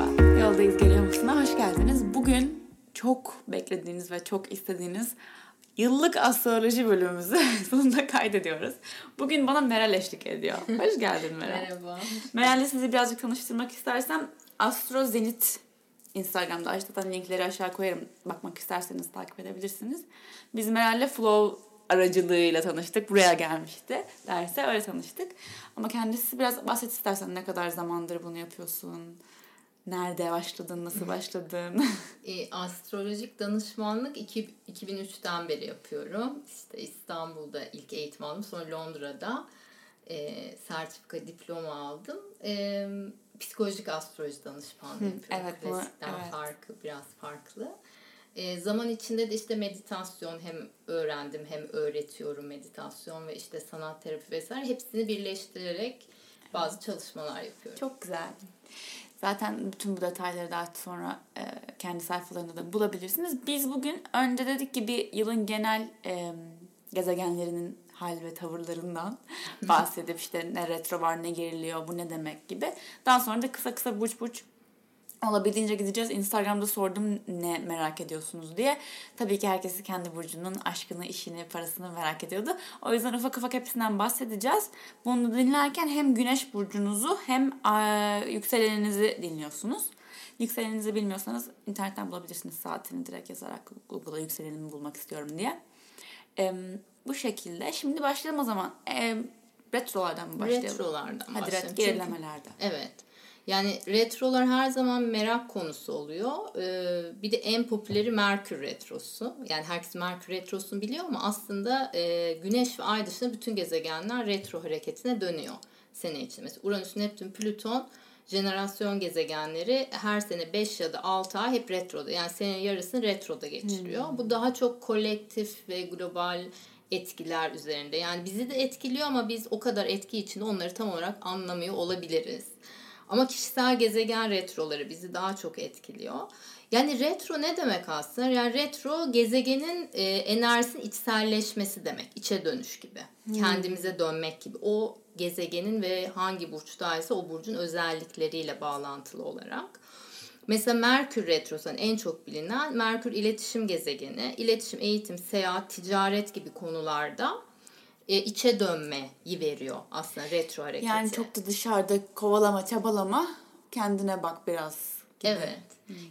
Merhaba, Yoldayız Geliyor musun'a hoş geldiniz. Bugün çok beklediğiniz ve çok istediğiniz yıllık astroloji bölümümüzü sonunda kaydediyoruz. Bugün bana Meral eşlik ediyor. Hoş geldin Meral. Merhaba. Meral'le sizi birazcık tanıştırmak istersem Astro Zenit Instagram'da zaten linkleri aşağı koyarım. Bakmak isterseniz takip edebilirsiniz. Biz Meral'le Flow aracılığıyla tanıştık. Buraya gelmişti derse öyle tanıştık. Ama kendisi biraz bahset istersen ne kadar zamandır bunu yapıyorsun? Nerede başladın? Nasıl başladın? E, astrolojik danışmanlık iki- 2003'ten beri yapıyorum. İşte İstanbul'da ilk eğitim aldım. Sonra Londra'da e, sertifika diploma aldım. E, psikolojik astroloji danışmanlığı yapıyorum. evet, Klasikten evet. farkı biraz farklı. E, zaman içinde de işte meditasyon hem öğrendim hem öğretiyorum meditasyon ve işte sanat terapi vesaire hepsini birleştirerek bazı çalışmalar yapıyorum. Çok güzel. Zaten bütün bu detayları daha sonra e, kendi sayfalarında da bulabilirsiniz. Biz bugün önce dedik ki bir yılın genel e, gezegenlerinin hal ve tavırlarından bahsedip işte ne retro var ne geriliyor bu ne demek gibi. Daha sonra da kısa kısa burç burç olabildiğince gideceğiz. Instagram'da sordum ne merak ediyorsunuz diye. Tabii ki herkesi kendi burcunun aşkını, işini, parasını merak ediyordu. O yüzden ufak ufak hepsinden bahsedeceğiz. Bunu dinlerken hem güneş burcunuzu hem yükseleninizi dinliyorsunuz. Yükseleninizi bilmiyorsanız internetten bulabilirsiniz saatini direkt yazarak Google'a yükselenimi bulmak istiyorum diye. Em, bu şekilde. Şimdi başlayalım o zaman. Em, retrolardan mı başlayalım? Retrolardan Hadi başlayalım. Çünkü- gerilemelerden. Evet. Yani retrolar her zaman merak konusu oluyor. Ee, bir de en popüleri Merkür retrosu. Yani herkes Merkür retrosunu biliyor ama aslında e, Güneş ve Ay dışında bütün gezegenler retro hareketine dönüyor sene için. Mesela Uranüs, Neptün, Plüton jenerasyon gezegenleri her sene 5 ya da 6 ay hep retroda. Yani senenin yarısını retroda geçiriyor. Bu daha çok kolektif ve global etkiler üzerinde. Yani bizi de etkiliyor ama biz o kadar etki içinde onları tam olarak anlamıyor olabiliriz. Ama kişisel gezegen retroları bizi daha çok etkiliyor. Yani retro ne demek aslında? Yani retro gezegenin e, enerjisinin içselleşmesi demek. içe dönüş gibi. Kendimize dönmek gibi. O gezegenin ve hangi burçtaysa o burcun özellikleriyle bağlantılı olarak. Mesela Merkür Retrosu hani en çok bilinen Merkür iletişim gezegeni. İletişim, eğitim, seyahat, ticaret gibi konularda e, içe dönmeyi veriyor aslında retro hareketi. Yani çok da dışarıda kovalama, çabalama, kendine bak biraz gibi. Evet.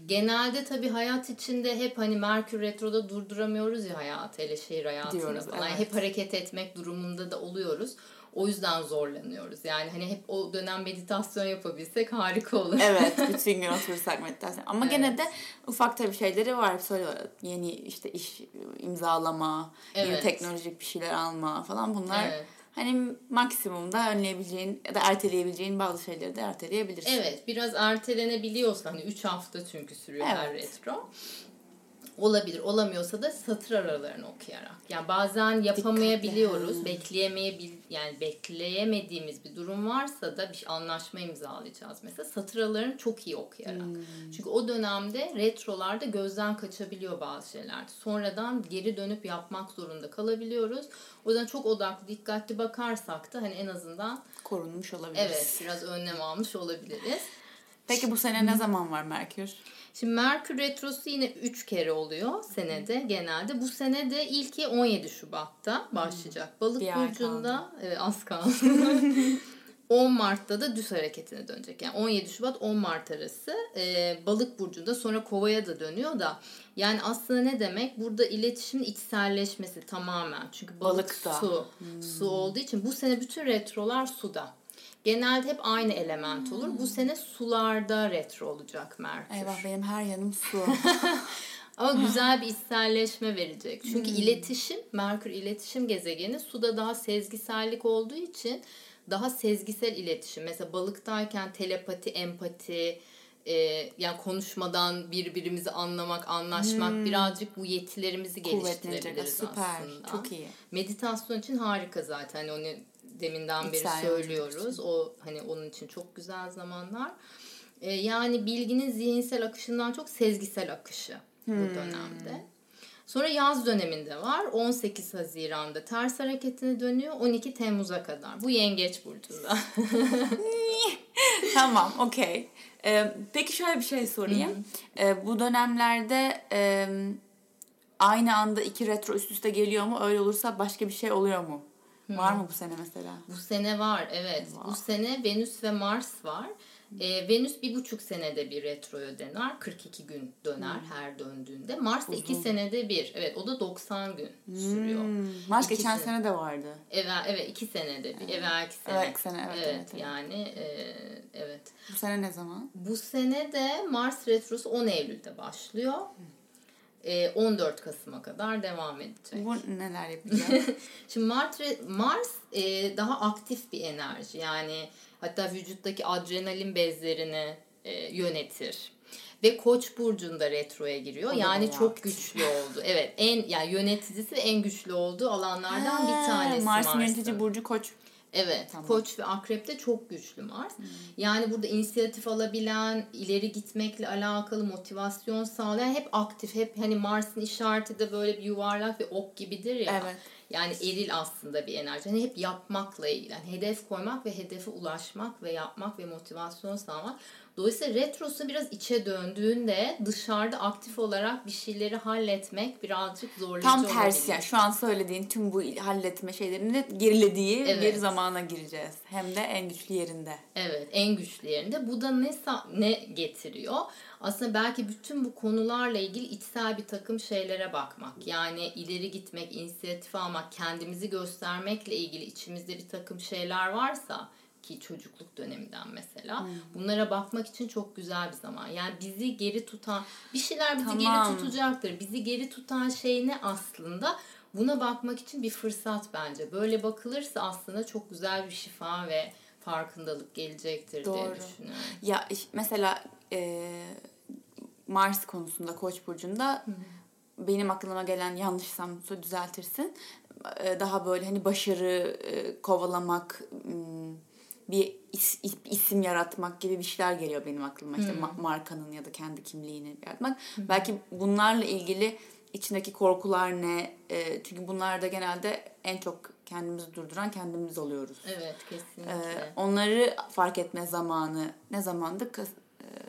Genelde tabii hayat içinde hep hani Merkür Retro'da durduramıyoruz ya hayatı, hele şehir hayatında Diyoruz, falan. evet. Hep hareket etmek durumunda da oluyoruz. O yüzden zorlanıyoruz. Yani hani hep o dönem meditasyon yapabilsek harika olur. Evet, bütün gün oturursak meditasyon. Ama gene de ufak tabii şeyleri var. Söylüyorlar. Yeni işte iş imzalama, yeni Evet. teknolojik bir şeyler alma falan bunlar. Evet. Hani maksimumda önleyebileceğin ya da erteleyebileceğin bazı şeyleri de erteleyebilirsin. Evet biraz ertelenebiliyorsa hani 3 hafta çünkü sürüyor her Evet. retro. Olabilir. Olamıyorsa da satır aralarını okuyarak. Yani bazen yapamayabiliyoruz. Bekleyemeyebil yani bekleyemediğimiz bir durum varsa da bir anlaşma imzalayacağız mesela. Satır aralarını çok iyi okuyarak. Çünkü o dönemde retrolarda gözden kaçabiliyor bazı şeyler. Sonradan geri dönüp yapmak zorunda kalabiliyoruz. O yüzden çok odaklı, dikkatli bakarsak da hani en azından Korunmuş olabiliriz. evet biraz önlem almış olabiliriz. Peki bu sene ne zaman var Merkür? Şimdi Merkür Retrosu yine 3 kere oluyor senede genelde. Bu sene de ilki 17 Şubat'ta başlayacak. Balık Bir burcunda evet, az kaldı. 10 Mart'ta da düz hareketine dönecek. Yani 17 Şubat 10 Mart arası e, balık burcunda sonra kovaya da dönüyor da yani aslında ne demek? Burada iletişimin içselleşmesi tamamen. Çünkü balık Balıkta. su. Su olduğu için bu sene bütün retrolar suda. Genelde hep aynı element olur. Bu sene sularda retro olacak Merkür. Eyvah benim her yanım su. Ama güzel bir içselleşme verecek. Çünkü iletişim, Merkür iletişim gezegeni suda daha sezgisellik olduğu için daha sezgisel iletişim. Mesela balıktayken telepati, empati, e, yani konuşmadan birbirimizi anlamak, anlaşmak birazcık bu yetilerimizi geliştirebiliriz Süper. aslında. Çok iyi. Meditasyon için harika zaten. Hani deminden beri İçsel söylüyoruz. O hani onun için çok güzel zamanlar. Ee, yani bilginin zihinsel akışından çok sezgisel akışı bu dönemde. Sonra yaz döneminde var. 18 Haziran'da ters hareketine dönüyor. 12 Temmuz'a kadar. Bu Yengeç burcunda. tamam, okey. Ee, peki şöyle bir şey sorayım. Ee, bu dönemlerde e, aynı anda iki retro üst üste geliyor mu? Öyle olursa başka bir şey oluyor mu? Var mı bu sene mesela? Bu sene var evet. Bu sene Venüs ve Mars var. Ee, Venüs bir buçuk senede bir retroya döner. 42 gün döner her döndüğünde. Mars da iki senede bir. Evet o da 90 gün sürüyor. Hmm, Mars İki geçen sene. sene de vardı. Evvel, evet iki senede bir. Evvelki sene. Evvelki sene, evet, evet, evet. Yani e, evet. Bu sene ne zaman? Bu sene de Mars retrosu 10 Eylül'de başlıyor. E, 14 Kasım'a kadar devam edecek. Bu neler yapacağız? Şimdi Mars, Mars e, daha aktif bir enerji. Yani hatta vücuttaki adrenalin bezlerini e, yönetir. Ve Koç burcunda retroya giriyor. O yani çok aktif. güçlü oldu. Evet, en yani yöneticisi en güçlü olduğu alanlardan bir Ha, tanesi Mars'ın Mars'ın. yönetici Burcu Koç. Evet, Tamam. Koç ve Akrep'te çok güçlü Mars. Yani burada inisiyatif alabilen, ileri gitmekle alakalı motivasyon sağlayan hep aktif, hep hani Mars'ın işareti de böyle bir yuvarlak ve ok gibidir ya. Evet. Yani eril aslında bir enerji. Hani hep yapmakla ilgili. Yani hedef koymak ve hedefe ulaşmak ve yapmak ve motivasyon sağlamak. Dolayısıyla retrosu biraz içe döndüğünde dışarıda aktif olarak bir şeyleri halletmek birazcık zorlayıcı Tam olabilir. tersi yani şu an söylediğin tüm bu halletme şeylerini gerilediği Evet. bir zamana gireceğiz. Hem de en güçlü yerinde. Evet, en güçlü yerinde. Bu da ne ne getiriyor? Aslında belki bütün bu konularla ilgili içsel bir takım şeylere bakmak. Yani ileri gitmek, inisiyatif almak, kendimizi göstermekle ilgili içimizde bir takım şeyler varsa ki çocukluk döneminden mesela. Bunlara bakmak için çok güzel bir zaman. Yani bizi geri tutan bir şeyler bizi Tamam. geri tutacaktır. Bizi geri tutan şey ne aslında? Buna bakmak için bir fırsat bence. Böyle bakılırsa aslında çok güzel bir şifa ve farkındalık gelecektir diye Doğru. düşünüyorum. Ya mesela e, Mars konusunda Koç burcunda benim aklıma gelen yanlışsam düzeltirsin. Daha böyle hani başarı kovalamak, bir is- is- isim yaratmak gibi bir şeyler geliyor benim aklıma. İşte ma- markanın ya da kendi kimliğini yaratmak. Belki bunlarla ilgili içindeki korkular ne? E, çünkü bunlar da genelde en çok kendimizi durduran kendimiz oluyoruz. Evet kesinlikle. Ee, onları fark etme zamanı ne zamandı? Kas-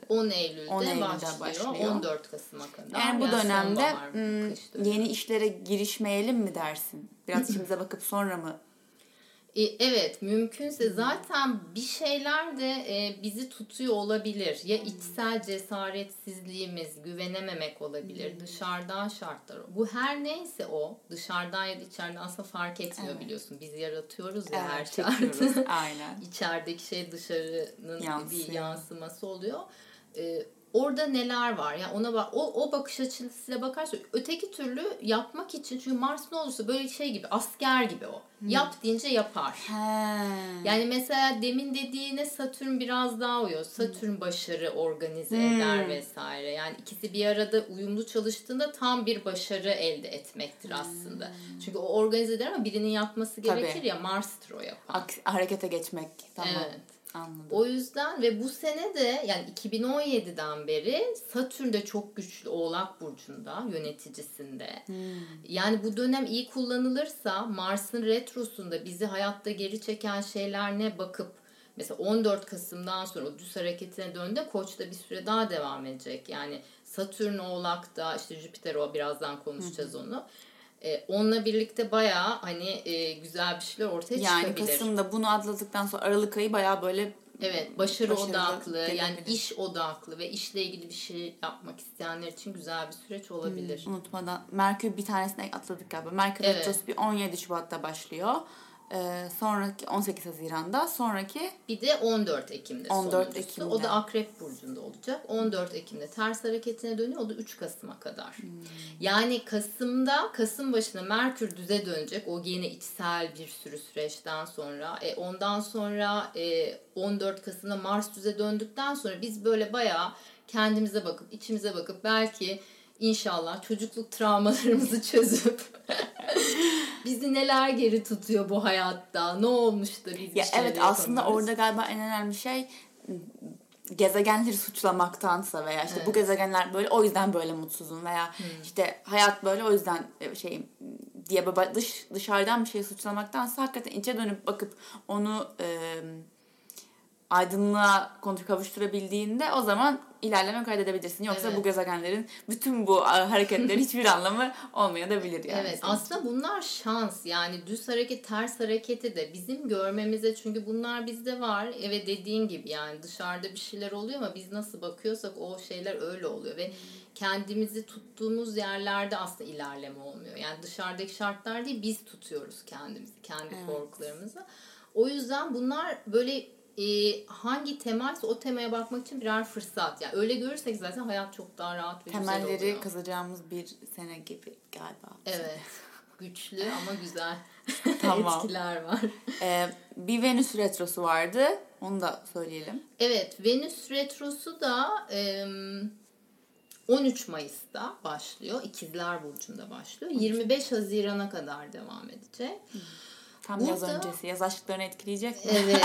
10 Eylül'de, 10 Eylül'de başlıyor, başlıyor. 14 Kasım'a kadar. Yani bu dönemde sonbahar, m, kış dönemi. yeni işlere girişmeyelim mi dersin? Biraz içimize bakıp sonra mı? E, Evet mümkünse zaten bir şeyler de e, bizi tutuyor olabilir. Ya içsel cesaretsizliğimiz, güvenememek olabilir. Dışarıdan şartlar. Bu her neyse o dışarıdan ya da içeriden aslında fark etmiyor Evet. biliyorsun. Biz yaratıyoruz ya her Evet, şartı. çekiyoruz. Aynen. İçerideki şey dışarının bir Yansıyor. yansıması oluyor. Ee, orada neler var? Yani ona bak o, o bakış açısıyla bakarsa öteki türlü yapmak için çünkü Mars ne olursa böyle şey gibi asker gibi o. Yap deyince yapar. He. Yani mesela demin dediğine Satürn biraz daha uyuyor. Satürn başarı organize eder vesaire. Yani ikisi bir arada uyumlu çalıştığında tam bir başarı elde etmektir aslında. Çünkü o organize eder ama birinin yapması Tabii. gerekir ya Mars'tır o yapan. Aks- harekete geçmek. Tamam. Evet. Anladım. O yüzden ve bu sene de yani 2017'den beri Satürn de çok güçlü Oğlak Burcu'nda yöneticisinde. Yani bu dönem iyi kullanılırsa Mars'ın retrosunda bizi hayatta geri çeken şeyler ne bakıp mesela 14 Kasım'dan sonra o düz hareketine döndü Koç'ta bir süre daha devam edecek. Yani Satürn Oğlak'ta işte Jüpiter o birazdan konuşacağız onu. Ee, onunla birlikte bayağı hani e, güzel bir şeyler ortaya yani çıkabilir. Kasım'da bunu atladıktan sonra Aralık ayı bayağı böyle Evet, başarı odaklı, yani iş odaklı ve işle ilgili bir şey yapmak isteyenler için güzel bir süreç olabilir. unutmadan Merkür bir tanesine atladık galiba. Merkür Evet. Retrosu bir 17 Şubat'ta başlıyor. Ee, sonraki 18 Haziran'da sonraki Bir de 14 Ekim'de 14 sonuncusu. Ekim'de. O da Akrep Burcu'nda olacak. 14 Ekim'de ters hareketine dönüyor. O da 3 Kasım'a kadar. Hmm. Yani Kasım'da, Kasım başına Merkür düze dönecek. O yine içsel bir sürü süreçten sonra. E, ondan sonra e, 14 Kasım'da Mars düze döndükten sonra biz böyle bayağı kendimize bakıp, içimize bakıp belki inşallah çocukluk travmalarımızı çözüp bizi neler geri tutuyor bu hayatta? Ne olmuş da biz Ya evet aslında yapamıyoruz? orada galiba en önemli şey gezegenleri suçlamaktansa veya işte bu Evet. gezegenler böyle o yüzden böyle mutsuzum veya işte hayat böyle o yüzden e, şey diye böyle dış dışarıdan bir şey suçlamaktansa hakikaten içe dönüp bakıp onu e, aydınlığa kavuşturabildiğinde o zaman ilerleme kaydedebilirsin. Yoksa Evet. bu gezegenlerin bütün bu hareketlerin hiçbir anlamı olmayabilir yani. Evet aslında bunlar şans yani düz hareket ters hareketi de bizim görmemize çünkü bunlar bizde var evet dediğin gibi yani dışarıda bir şeyler oluyor ama biz nasıl bakıyorsak o şeyler öyle oluyor ve kendimizi tuttuğumuz yerlerde aslında ilerleme olmuyor yani dışarıdaki şartlar değil biz tutuyoruz kendimizi kendi korkularımızı o yüzden bunlar böyle e, hangi temaysa o temaya bakmak için birer fırsat yani öyle görürsek zaten hayat çok daha rahat ve güzel Temelleri oluyor. kazacağımız bir sene gibi galiba. Evet. Güçlü ama güzel Tamam. etkiler var. Ee, bir Venüs retrosu vardı. Onu da söyleyelim. Evet, Venüs retrosu da e, 13 Mayıs'ta başlıyor. İkizler Burcu'nda başlıyor. 25 Haziran'a kadar devam edecek. Tam yaz öncesi. Yaz aşklarını etkileyecek mi? Evet,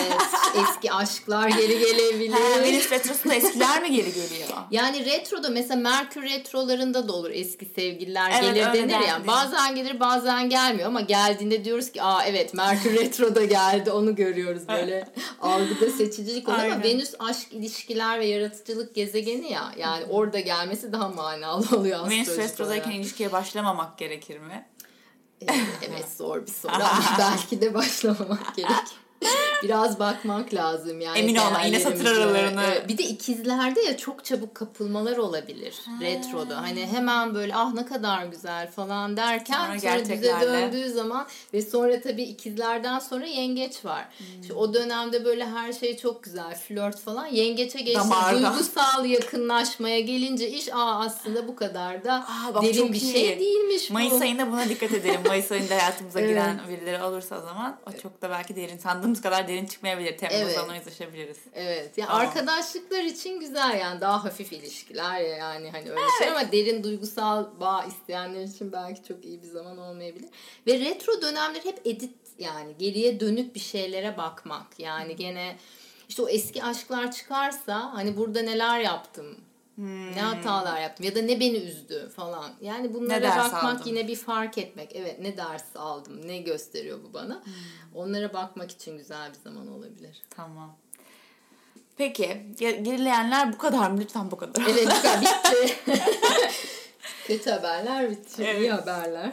eski aşklar geri gelebilir. Ha, Venüs retrosunda eskiler mi geri geliyor? Yani retroda mesela Merkür retrolarında da olur eski sevgililer Evet, gelir denir ya. derdi. Bazen gelir bazen gelmiyor ama geldiğinde diyoruz ki aa evet Merkür retroda geldi onu görüyoruz böyle algıda seçicilik oluyor ama. Venüs aşk ilişkiler ve yaratıcılık gezegeni ya yani orada gelmesi daha manalı oluyor Venüs astrolojik retrodayken olarak. ilişkiye başlamamak gerekir mi? Evet zor bir soru belki de başlamamak gerek. Biraz bakmak lazım yani. Emin olma, yine satır aralarını- Evet, Bir de ikizlerde ya çok çabuk kapılmalar olabilir retroda. Hani hemen böyle ah ne kadar güzel falan derken Sonra sonra, gerçeklerle. döndüğü zaman ve sonra tabii ikizlerden sonra yengeç var. Hmm. İşte o dönemde böyle her şey çok güzel flört falan. Yengeçe geçti duygusal yakınlaşmaya gelince iş aa aslında bu kadar da Aa, bak derin bir iyi. şey değilmiş bu. Mayıs ayında buna dikkat edelim. Mayıs ayında hayatımıza Evet. giren birileri olursa o zaman o çok da belki derin sandığımız kadar derin çıkmayabilir. Temmuz'dan Evet. ona yüzleşebiliriz. Evet. Ya Tamam. arkadaşlıklar için güzel yani daha hafif ilişkiler ya yani hani öyle şey ama derin duygusal bağ isteyenler için belki çok iyi bir zaman olmayabilir. Ve retro dönemler hep edit yani geriye dönük bir şeylere bakmak. Yani gene işte o eski aşklar çıkarsa hani burada neler yaptım? Ne hatalar yaptım ya da ne beni üzdü falan. Yani bunlara bakmak aldım? yine bir fark etmek. Evet ne ders aldım, ne gösteriyor bu bana. Onlara bakmak için güzel bir zaman olabilir. Tamam. Peki ge- gerileyenler bu kadar mı? Lütfen bu kadar. Evet güzel bitti. Kötü haberler bitti. Şimdi iyi haberler.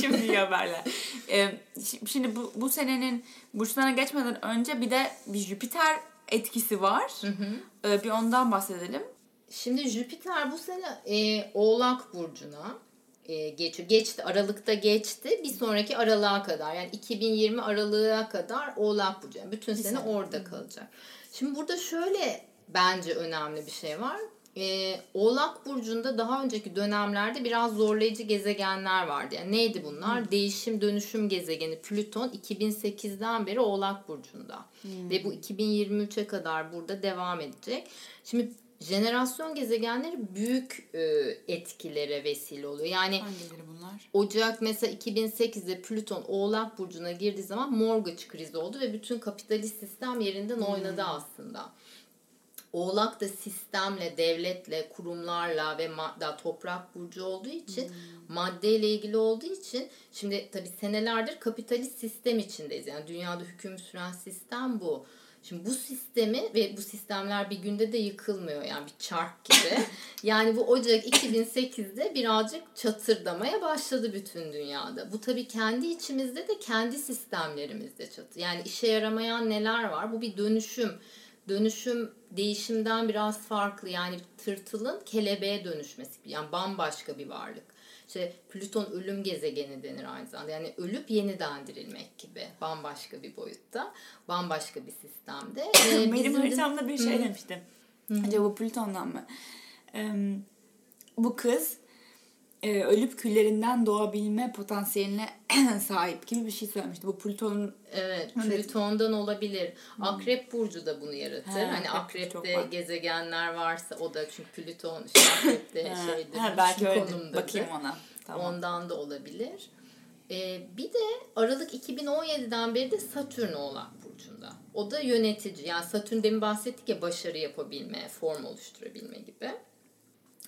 Şimdi iyi haberler. Ee, şi- şimdi bu, bu senenin burçlarına geçmeden önce bir de bir Jüpiter etkisi var. Ee, bir ondan bahsedelim. Şimdi Jüpiter bu sene e, Oğlak Burcu'na e, geçiyor. Geçti. Aralık'ta geçti. Bir sonraki aralığa kadar. Yani 2020 aralığa kadar Oğlak Burcu. Yani bütün sene sene. orada kalacak. Şimdi burada şöyle bence önemli bir şey var. E, Oğlak Burcu'nda daha önceki dönemlerde biraz zorlayıcı gezegenler vardı. Yani neydi bunlar? Değişim dönüşüm gezegeni Plüton 2008'den beri Oğlak Burcu'nda. Ve bu 2023'e kadar burada devam edecek. Şimdi jenerasyon gezegenleri büyük e, etkilere vesile oluyor. Yani Hangileri bunlar? Ocak mesela 2008'de Plüton Oğlak Burcu'na girdiği zaman mortgage krizi oldu ve bütün kapitalist sistem yerinden oynadı aslında. Oğlak da sistemle, devletle, kurumlarla ve madde, toprak burcu olduğu için maddeyle ilgili olduğu için şimdi tabii senelerdir kapitalist sistem içindeyiz. Yani dünyada hüküm süren sistem bu. Şimdi bu sistemi ve bu sistemler bir günde de yıkılmıyor yani bir çark gibi. yani bu Ocak 2008'de birazcık çatırdamaya başladı bütün dünyada. Bu tabii kendi içimizde de kendi sistemlerimizde çatır. Yani işe yaramayan neler var? Bu bir dönüşüm. Dönüşüm değişimden biraz farklı. Yani tırtılın kelebeğe dönüşmesi. Yani bambaşka bir varlık. İşte Plüton ölüm gezegeni denir aynı zamanda. Yani ölüp yeniden dirilmek gibi. Bambaşka bir boyutta. Bambaşka bir sistemde. Ee, Benim haritamda bir şey demiştim. Acaba Plüton'dan mı? Ee, bu kız e, ölüp küllerinden doğabilme potansiyeline sahip gibi bir şey söylemişti. Bu Plüton'un Evet, Evet. Plüton'dan olabilir. Akrep burcu da bunu yaratır. He, hani akrepte var. gezegenler varsa o da çünkü Plüton işte akrepte şeydir. ha, belki öyle. Bakayım ona. Tamam. Ondan da olabilir. Ee, bir de Aralık 2017'den beri de Satürn Oğlak Burcu'nda. O da yönetici. Yani Satürn demin bahsettik ya başarı yapabilme, form oluşturabilme gibi.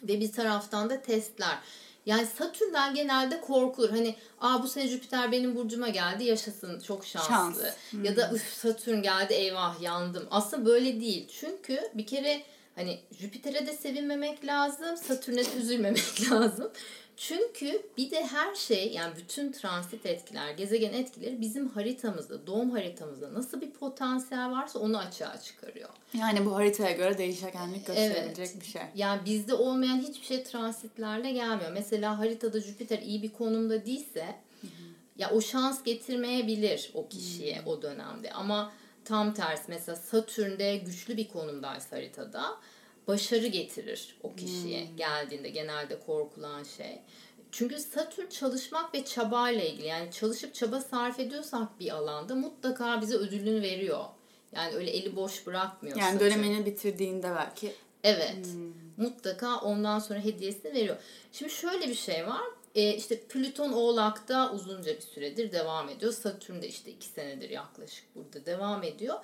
Ve bir taraftan da testler. Yani Satürn'den genelde korkulur. Hani aa bu sene Jüpiter benim burcuma geldi yaşasın çok şanslı. Şans. Ya da üf Satürn geldi eyvah yandım. Aslında böyle değil. Çünkü bir kere hani Jüpiter'e de sevinmemek lazım. Satürn'e de üzülmemek lazım. Çünkü bir de her şey yani bütün transit etkiler, gezegen etkileri bizim haritamızda, doğum haritamızda nasıl bir potansiyel varsa onu açığa çıkarıyor. Yani bu haritaya göre değişkenlik gösterebilecek Evet. bir şey. Yani bizde olmayan hiçbir şey transitlerle gelmiyor. Mesela haritada Jüpiter iyi bir konumda değilse ya o şans getirmeyebilir o kişiye o dönemde. Ama tam tersi mesela Satürn'de güçlü bir konumdaysa haritada başarı getirir o kişiye geldiğinde genelde korkulan şey. Çünkü Satürn çalışmak ve çabayla ilgili. Yani çalışıp çaba sarf ediyorsak bir alanda mutlaka bize ödülünü veriyor. Yani öyle eli boş bırakmıyor. Yani Satürn. dönemini bitirdiğinde belki Evet. Mutlaka ondan sonra hediyesini veriyor. Şimdi şöyle bir şey var. Ee, işte Plüton Oğlak'ta uzunca bir süredir devam ediyor. Satürn de işte iki senedir yaklaşık burada devam ediyor.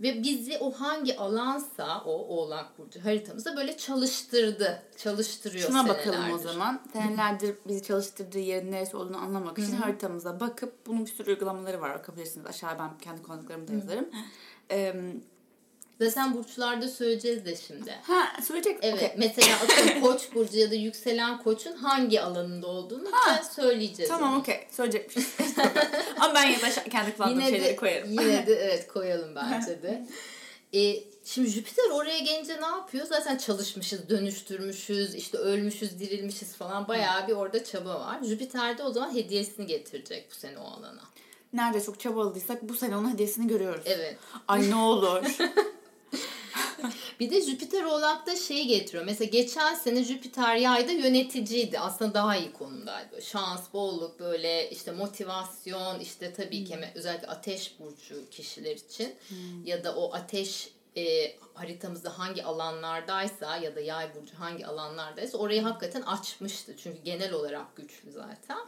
Ve bizi o hangi alansa o Oğlak Burcu haritamızda böyle çalıştırdı. Çalıştırıyor Şuna bakalım o zaman. Senelerdir bizi çalıştırdığı yerin neresi olduğunu anlamak için haritamıza bakıp bunun bir sürü uygulamaları var. Bakabilirsiniz. Aşağıya ben kendi konuklarımı da yazarım. Ee, Zaten burçlarda söyleyeceğiz de şimdi. ha söyleyecek. Evet. Okey. Mesela atıyorum Koç burcu ya da yükselen Koç'un hangi alanında olduğunu Ha, söyleyeceğiz. Tamam okey. Söyleyecekmişiz. Ama ben ya da kendi kullandığım şeyleri koyarım. Yine de evet koyalım bence de. E, şimdi Jüpiter oraya gelince ne yapıyor? Zaten çalışmışız, dönüştürmüşüz, işte ölmüşüz, dirilmişiz falan. Bayağı bir orada çaba var. Jüpiter de o zaman hediyesini getirecek bu sene o alana. Nerede çok çabaladıysak bu sene onun hediyesini görüyoruz. Evet. Ay ne olur. Bir de Jüpiter Oğlak'ta şeyi getiriyor. Mesela geçen sene Jüpiter yayda yöneticiydi. Aslında daha iyi konumdaydı. Şans, bolluk, böyle işte motivasyon, işte tabii ki hemen özellikle ateş burcu kişiler için ya da o ateş e, haritamızda hangi alanlardaysa ya da yay burcu hangi alanlardaysa orayı hakikaten açmıştı. Çünkü genel olarak güçlü zaten.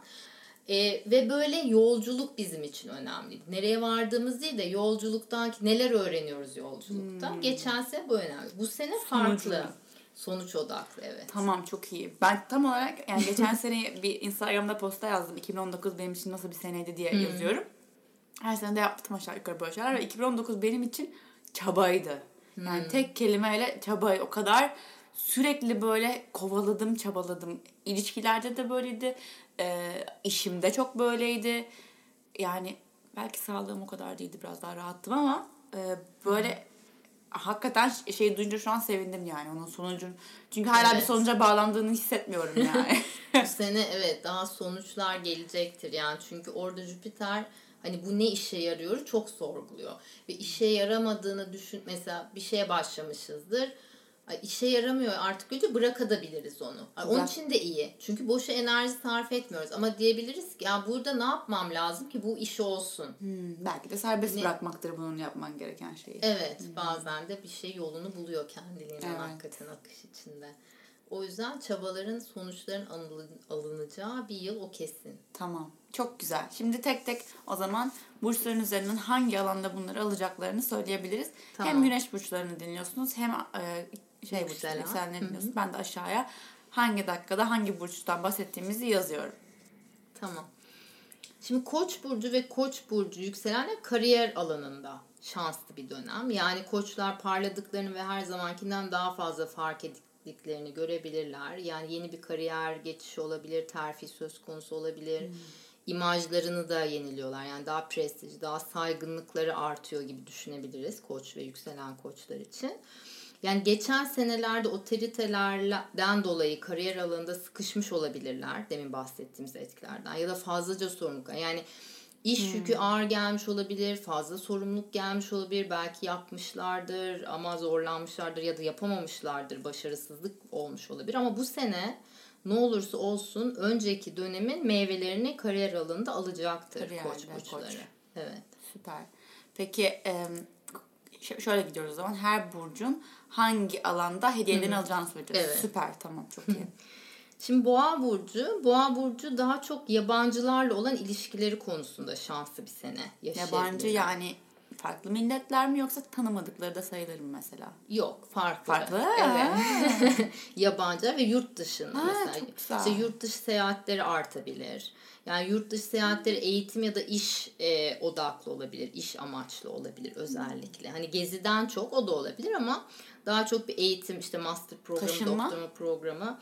E, ve böyle yolculuk bizim için önemliydi. Nereye vardığımız değil de yolculuktan neler öğreniyoruz yolculukta. Geçen sene bu önemli. Bu sene farklı. Sonucu. Sonuç odaklı evet. Tamam çok iyi. Ben tam olarak yani geçen sene bir Instagram'da posta yazdım. 2019 benim için nasıl bir seneydi diye yazıyorum. Her sene de yaptım aşağı yukarı böyle şeyler ve 2019 benim için çabaydı. Yani tek kelimeyle çabayı o kadar sürekli böyle kovaladım, çabaladım. İlişkilerde de böyleydi. E, işimde çok böyleydi. Yani belki sağlığım o kadar değildi. Biraz daha rahattım ama e, böyle hakikaten ş- şey duyunca şu an sevindim yani onun sonucun. Çünkü hala bir Evet. sonuca bağlandığını hissetmiyorum yani. Bu sene evet daha sonuçlar gelecektir yani çünkü orada Jüpiter hani bu ne işe yarıyor çok sorguluyor ve işe yaramadığını düşün mesela bir şeye başlamışızdır işe yaramıyor artık önce bırakabiliriz onu. Ay onun Güzel. için de iyi. Çünkü boşa enerji sarf etmiyoruz. Ama diyebiliriz ki ya burada ne yapmam lazım ki bu iş olsun. Hmm, belki de serbest Ne- bırakmaktır bunun yapman gereken şeyi. Evet bazen de bir şey yolunu buluyor kendiliğinden Evet. hakikaten akış içinde. O yüzden çabaların sonuçların alın- alınacağı bir yıl o kesin. Tamam. Çok güzel. Şimdi tek tek o zaman burçların üzerinden hangi alanda bunları alacaklarını söyleyebiliriz. Tamam. Hem güneş burçlarını dinliyorsunuz hem e, şey burçları, Yükselen. yükselenleri dinliyorsunuz. Ben de aşağıya hangi dakikada hangi burçtan bahsettiğimizi yazıyorum. Tamam. Şimdi Koç burcu ve Koç burcu yükselenler kariyer alanında şanslı bir dönem. Yani koçlar parladıklarını ve her zamankinden daha fazla fark ettiklerini görebilirler. Yani yeni bir kariyer geçişi olabilir, terfi söz konusu olabilir. İmajlarını da yeniliyorlar. Yani daha prestij, daha saygınlıkları artıyor gibi düşünebiliriz koç ve yükselen koçlar için. Yani geçen senelerde otoritelerden dolayı kariyer alanında sıkışmış olabilirler. Demin bahsettiğimiz etkilerden. Ya da fazlaca sorumluluk. Yani iş yükü ağır gelmiş olabilir. Fazla sorumluluk gelmiş olabilir. Belki yapmışlardır ama zorlanmışlardır ya da yapamamışlardır. Başarısızlık olmuş olabilir. Ama bu sene ne olursa olsun önceki dönemin meyvelerini kariyer alanında alacaktır Kariyerde koç burçları. koç. Evet. Süper. Peki şöyle gidiyoruz o zaman. Her burcun hangi alanda hediyelerini alacağını söyleyeceğiz. Evet. Süper. Tamam. Çok iyi. Şimdi Boğa burcu, Boğa burcu daha çok yabancılarla olan ilişkileri konusunda şanslı bir sene yaşayabilir. Yabancı yani farklı milletler mi yoksa tanımadıkları da sayılır mı mesela? Yok farklı. Farklı. Evet. Yabancı ve yurt dışında Ha, mesela. İşte yurt dışı seyahatleri artabilir. Yani yurt dışı seyahatleri eğitim ya da iş e, odaklı olabilir. iş amaçlı olabilir özellikle. Hani geziden çok o da olabilir ama daha çok bir eğitim işte master programı, Taşınma? doktorma programı.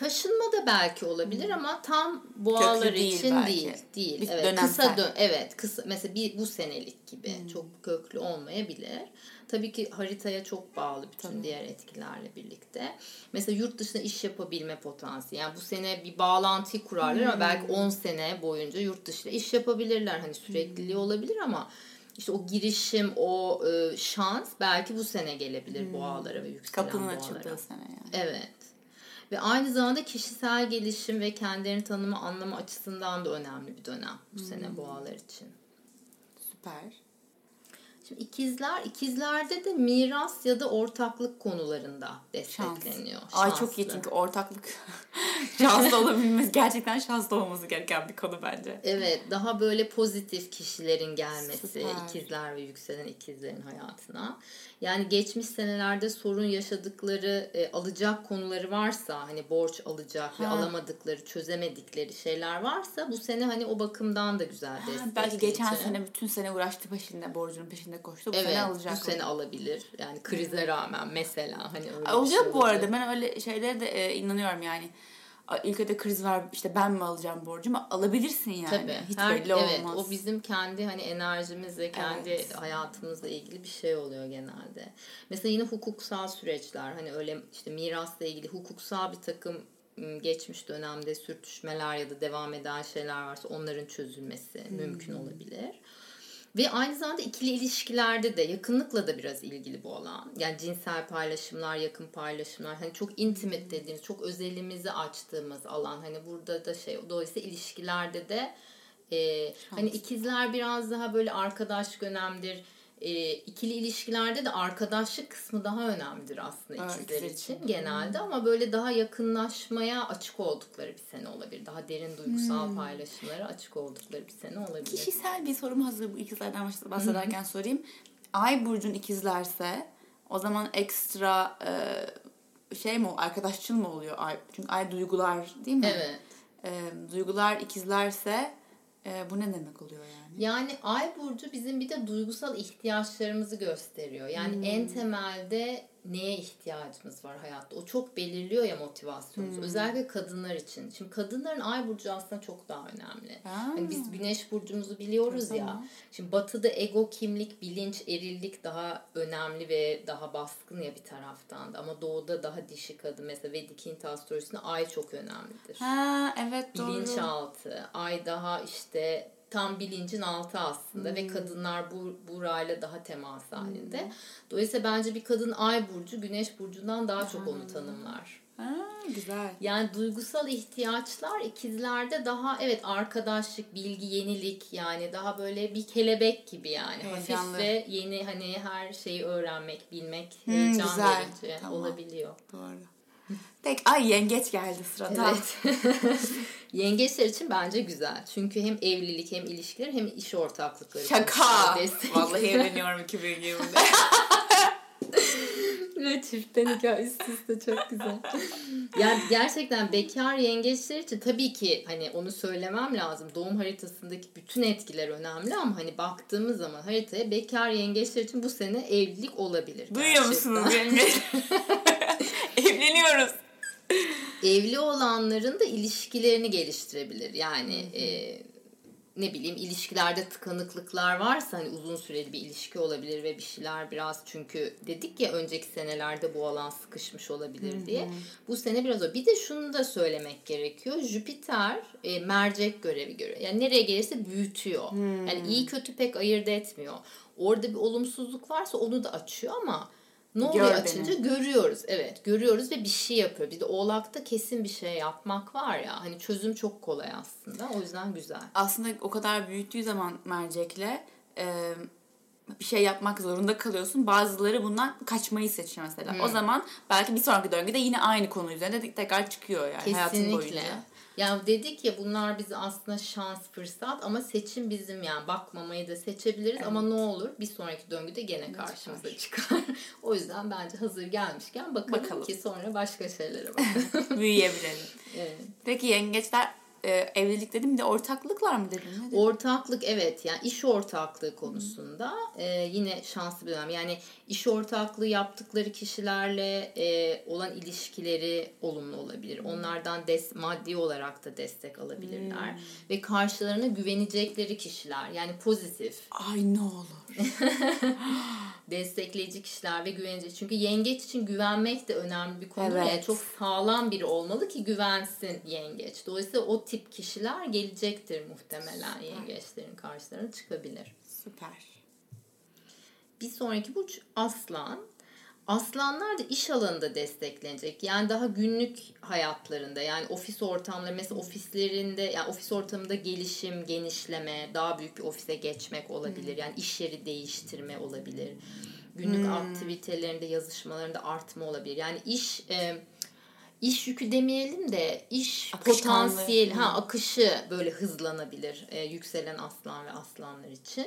Taşınma da belki olabilir ama tam boğalar Köklü değil için belki. değil. Değil. Bir evet. dönemsel. Kısa dön evet kısa mesela bir bu senelik gibi çok köklü olmayabilir. Tabii ki haritaya çok bağlı bütün diğer etkilerle birlikte. Mesela yurt dışında iş yapabilme potansiyeli. Yani bu sene bir bağlantıyı kurarlar ama belki 10 sene boyunca yurt dışında iş yapabilirler. Hani sürekliliği olabilir ama işte o girişim, o e, şans belki bu sene gelebilir boğalara ve yükselen Kapının boğalara. açıldığı sene yani. Evet. Ve aynı zamanda kişisel gelişim ve kendilerini tanıma anlama açısından da önemli bir dönem bu sene boğalar için. Süper. Şimdi ikizler, ikizlerde de miras ya da ortaklık konularında Şans. destekleniyor. Ay çok iyi Şanslı. çünkü ortaklık şanslı olabilmemiz gerçekten şanslı olması gereken bir konu bence. Evet, daha böyle pozitif kişilerin gelmesi Süper. ikizler ve yükselen ikizlerin hayatına. Yani geçmiş senelerde sorun yaşadıkları, e, alacak konuları varsa, hani borç alacak ve Ha. alamadıkları, çözemedikleri şeyler varsa bu sene hani o bakımdan da güzel destekleyici. belki geçen sene bütün sene uğraştı peşinde, borcunun peşinde koştu. Bu Evet, sene alacak. bu sene alabilir. Yani krize rağmen mesela hani öyle Oluyor şey bu arada. Ben öyle şeylere de e, inanıyorum yani. Ülkede kriz var işte ben mi alacağım borcumu? Alabilirsin yani. Tabii. Hiç Her- belli evet, olmaz. o bizim kendi hani enerjimizle, kendi Evet. hayatımızla ilgili bir şey oluyor genelde. Mesela yine hukuksal süreçler hani öyle işte mirasla ilgili hukuksal bir takım ım, geçmiş dönemde sürtüşmeler ya da devam eden şeyler varsa onların çözülmesi Hmm. mümkün olabilir. Ve aynı zamanda ikili ilişkilerde de yakınlıkla da biraz ilgili bu alan. Yani cinsel paylaşımlar, yakın paylaşımlar. Hani çok intimate dediğimiz, çok özelimizi açtığımız alan. Hani burada da şey, dolayısıyla ilişkilerde de e, hani ikizler biraz daha böyle arkadaşlık önemlidir. E, ikili ilişkilerde de arkadaşlık kısmı daha önemlidir aslında Evet, ikizler için için. genelde ama böyle daha yakınlaşmaya açık oldukları bir sene olabilir. Daha derin duygusal paylaşımlara açık oldukları bir sene olabilir. Kişisel bir sorum hazır bu ikizlerden bahsederken sorayım. Ay burcun ikizlerse o zaman ekstra e, şey mi arkadaşçıl mı oluyor ay? Çünkü ay duygular değil mi? Evet. E, duygular ikizlerse e, bu ne demek oluyor yani? Yani ay burcu bizim bir de duygusal ihtiyaçlarımızı gösteriyor. Yani en temelde neye ihtiyacımız var hayatta? O çok belirliyor ya motivasyonumuzu. Özellikle kadınlar için. Şimdi kadınların ay burcu aslında çok daha önemli. Aa. Hani biz güneş burcumuzu biliyoruz ya. Tamam. Şimdi batıda ego, kimlik, bilinç, erillik daha önemli ve daha baskın ya bir taraftan da. Ama doğuda daha dişi kadın. Mesela Vedik Hint astrolojisinde ay çok önemlidir Ha evet doğru. bilinçaltı. Ay daha işte tam bilincin altı aslında ve kadınlar bu burayla daha temas halinde. Dolayısıyla bence bir kadın ay burcu güneş burcundan daha çok onu tanımlar. Ha, güzel. Yani duygusal ihtiyaçlar ikizlerde daha evet arkadaşlık, bilgi, yenilik yani daha böyle bir kelebek gibi yani. Heyecanlı. Hafif ve yeni hani her şeyi öğrenmek, bilmek Hmm, heyecan güzel. verici Tamam. olabiliyor. Doğru. Tek ay yengeç geldi sırada. Evet. Yengeçler için bence güzel. Çünkü hem evlilik hem ilişkiler hem iş ortaklıkları. Şaka. Vallahi evleniyorum 2020'de. Ve çiftten hikaye üst üste çok güzel. Yani gerçekten bekar yengeçler için tabii ki hani onu söylemem lazım. Doğum haritasındaki bütün etkiler önemli ama hani baktığımız zaman haritaya bekar yengeçler için bu sene evlilik olabilir. Duyuyor gerçekten. musunuz yengeç? Evleniyoruz. evli olanların da ilişkilerini geliştirebilir. Yani e, ne bileyim ilişkilerde tıkanıklıklar varsa hani uzun süreli bir ilişki olabilir ve bir şeyler biraz çünkü dedik ya önceki senelerde bu alan sıkışmış olabilir diye. Bu sene biraz o. Bir de şunu da söylemek gerekiyor. Jüpiter e, mercek görevi görüyor. Yani nereye gelirse büyütüyor. Yani iyi kötü pek ayırt etmiyor. Orada bir olumsuzluk varsa onu da açıyor ama ne oluyor Gör beni. açınca görüyoruz. Evet görüyoruz ve bir şey yapıyor. Bir de oğlakta kesin bir şey yapmak var ya. Hani çözüm çok kolay aslında. O yüzden güzel. Aslında o kadar büyüttüğü zaman mercekle e, bir şey yapmak zorunda kalıyorsun. Bazıları bundan kaçmayı seçiyor mesela. O zaman belki bir sonraki döngüde yine aynı konu üzerinde tekrar çıkıyor yani hayatın Kesinlikle. boyunca. Yani dedik ya bunlar bizi aslında şans, fırsat ama seçim bizim yani bakmamayı da seçebiliriz evet. ama ne olur bir sonraki döngüde gene karşımıza çıkar. o yüzden bence hazır gelmişken bakalım, bakalım. ki sonra başka şeylere bakalım. Büyüyebilelim. evet. Peki yengeçler e, evlilik dedim de ortaklıklar mı dedin? Ne dedin? Ortaklık evet yani iş ortaklığı konusunda e, yine şanslı bir dönem. Yani iş ortaklığı yaptıkları kişilerle e, olan ilişkileri olumlu olabilir. Hmm. Onlardan des maddi olarak da destek alabilirler. Hmm. Ve karşılarına güvenecekleri kişiler yani pozitif. Ay ne olur. destekleyici kişiler ve güvenici. Çünkü yengeç için güvenmek de önemli bir konu. Evet. Yani çok sağlam biri olmalı ki güvensin yengeç. Dolayısıyla o tip kişiler gelecektir muhtemelen Süper. yengeçlerin karşılarına çıkabilir. Süper. Bir sonraki burç aslan. Aslanlar da iş alanında desteklenecek. Yani daha günlük hayatlarında yani ofis ortamları mesela ofislerinde yani ofis ortamında gelişim, genişleme, daha büyük bir ofise geçmek olabilir. Yani iş yeri değiştirme olabilir. Günlük hmm. aktivitelerinde, yazışmalarında artma olabilir. Yani iş e, iş yükü demeyelim de iş potansiyel ha akışı böyle hızlanabilir e, yükselen aslan ve aslanlar için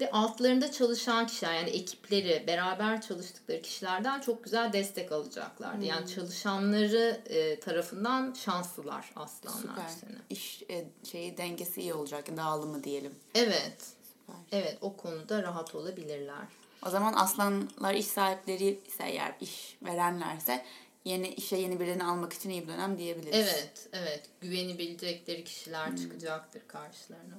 ve altlarında çalışan kişiler yani ekipleri beraber çalıştıkları kişilerden çok güzel destek alacaklardı. Hmm. Yani çalışanları e, tarafından şanslılar aslanlar Süper. sene. İş e, şeyi dengesi iyi olacak dağılımı diyelim. Evet. Süper. Evet o konuda rahat olabilirler. O zaman aslanlar iş sahipleri ise eğer iş verenlerse yeni işe yeni birini almak için iyi bir dönem diyebiliriz. Evet, evet. Güvenebilecekleri kişiler hmm. çıkacaktır karşılarına.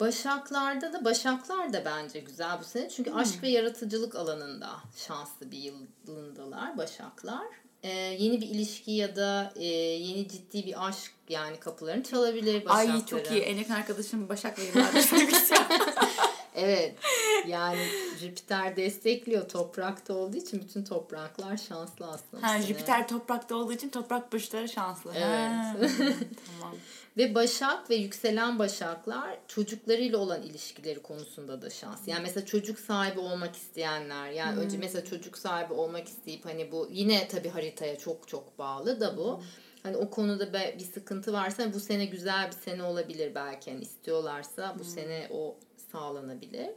Başaklarda da Başaklar da bence güzel bu sene. Çünkü hmm. aşk ve yaratıcılık alanında şanslı bir yılındalar Başaklar. Ee, yeni bir ilişki ya da e, yeni ciddi bir aşk yani kapılarını çalabilir Başakların. Ay çok iyi. En yakın arkadaşım Başak'la yıllardır Evet. Yani Jüpiter destekliyor toprakta olduğu için bütün topraklar şanslı aslında. Ha, Jüpiter toprakta olduğu için toprak burçları şanslı. Evet. Tamam. Ve Başak ve yükselen Başaklar çocuklarıyla olan ilişkileri konusunda da şans. Yani mesela çocuk sahibi olmak isteyenler yani hmm. önce mesela çocuk sahibi olmak isteyip hani bu yine tabii haritaya çok çok bağlı da bu. Hmm. Hani o konuda bir sıkıntı varsa bu sene güzel bir sene olabilir belki. Yani istiyorlarsa bu hmm. sene o sağlanabilir.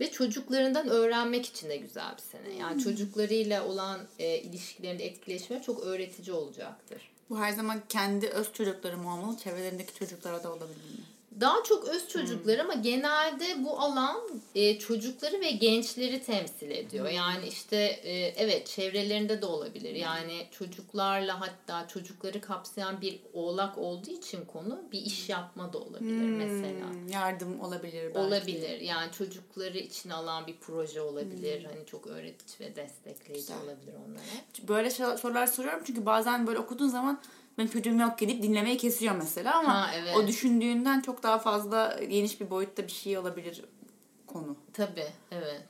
Ve çocuklarından öğrenmek için de güzel bir sene. Yani hmm. çocuklarıyla olan e, ilişkilerinde etkileşme çok öğretici olacaktır. Bu her zaman kendi öz çocukları mı olmalı, çevrelerindeki çocuklara da olabilir mi? Daha çok öz çocuklar hmm. ama genelde bu alan e, çocukları ve gençleri temsil ediyor. Hmm. Yani işte e, evet çevrelerinde de olabilir. Hmm. Yani çocuklarla hatta çocukları kapsayan bir oğlak olduğu için konu bir iş yapma da olabilir hmm. mesela. Yardım olabilir belki. Olabilir. Yani çocukları için alan bir proje olabilir. Hmm. Hani çok öğretici ve destekleyici Güzel. olabilir onlara. Böyle sorular soruyorum çünkü bazen böyle okuduğun zaman benim çocuğum yok gidip dinlemeyi kesiyor mesela ama ha, evet. o düşündüğünden çok daha fazla geniş bir boyutta bir şey olabilir konu. Tabii evet.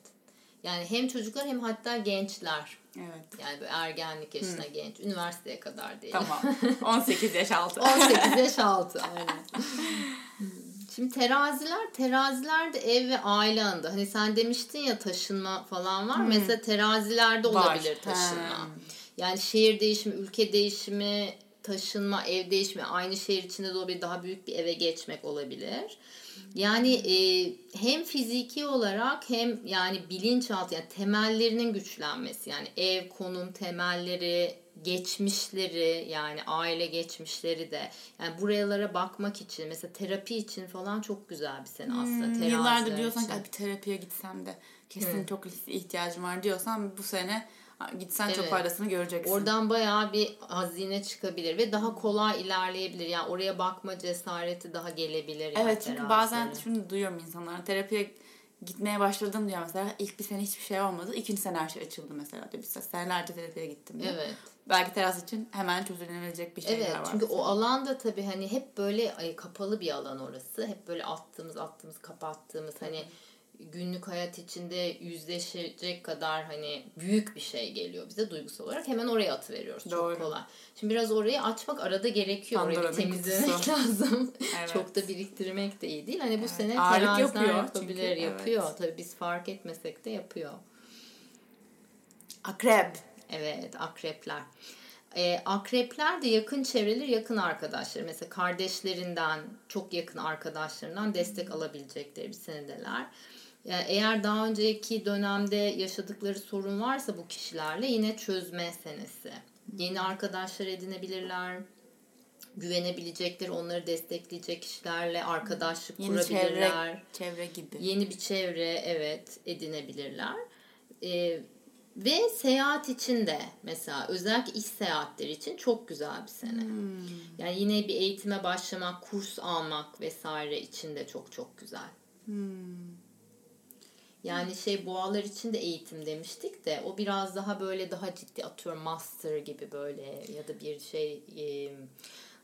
Yani hem çocuklar hem hatta gençler. Evet. Yani böyle ergenlik yaşına hmm. genç. Üniversiteye kadar değil. Tamam. 18 yaş altı. 18 yaş altı aynen. Şimdi teraziler, teraziler de ev ve aile anında. Hani sen demiştin ya taşınma falan var. Hmm. Mesela terazilerde olabilir var. taşınma. Hmm. Yani şehir değişimi, ülke değişimi, taşınma, ev değişme, aynı şehir içinde de olabilir, daha büyük bir eve geçmek olabilir. Yani e, hem fiziki olarak hem yani bilinçaltı yani temellerinin güçlenmesi yani ev, konum, temelleri, geçmişleri yani aile geçmişleri de yani buralara bakmak için mesela terapi için falan çok güzel bir sene aslında. Hmm, yıllardır diyorsan ki bir terapiye gitsem de kesin Hı. çok ihtiyacım var diyorsan bu sene Gitsen evet. çok faydasını göreceksin. Oradan bayağı bir hazine çıkabilir ve daha kolay ilerleyebilir. Yani oraya bakma cesareti daha gelebilir. Yani evet çünkü bazen şunu duyuyorum insanlar terapiye gitmeye başladım diyor mesela ilk bir sene hiçbir şey olmadı. ikinci sene her şey açıldı mesela diyor. Mesela senelerce terapiye gittim diyor. Evet. Belki teras için hemen çözülebilecek bir şeyler evet, var. Evet çünkü o alanda tabii hani hep böyle kapalı bir alan orası. Hep böyle attığımız attığımız kapattığımız hani günlük hayat içinde yüzleşecek kadar hani büyük bir şey geliyor bize duygusal olarak hemen oraya atı veriyoruz. Doğru. Çok kolay. Şimdi biraz orayı açmak arada gerekiyor. Pandora orayı temizlemek lazım. Evet. Çok da biriktirmek de iyi değil. Hani bu evet. sene Ağırlık yapıyor yapabilir, çünkü, yapıyor. Evet. Tabii biz fark etmesek de yapıyor. Akrep. Evet, akrepler. E, akrepler de yakın çevreleri, yakın arkadaşları. Mesela kardeşlerinden, çok yakın arkadaşlarından destek alabilecekleri bir senedeler. Yani eğer daha önceki dönemde yaşadıkları sorun varsa bu kişilerle yine çözme senesi. Yeni arkadaşlar edinebilirler. Güvenebilecekleri, onları destekleyecek kişilerle arkadaşlık Yeni kurabilirler. çevre, çevre gibi. Yeni bir çevre evet edinebilirler. Ee, ve seyahat için de mesela özellikle iş seyahatleri için çok güzel bir sene. Yani yine bir eğitime başlamak, kurs almak vesaire için de çok çok güzel. Yani şey boğalar için de eğitim demiştik de o biraz daha böyle daha ciddi atıyorum master gibi böyle ya da bir şey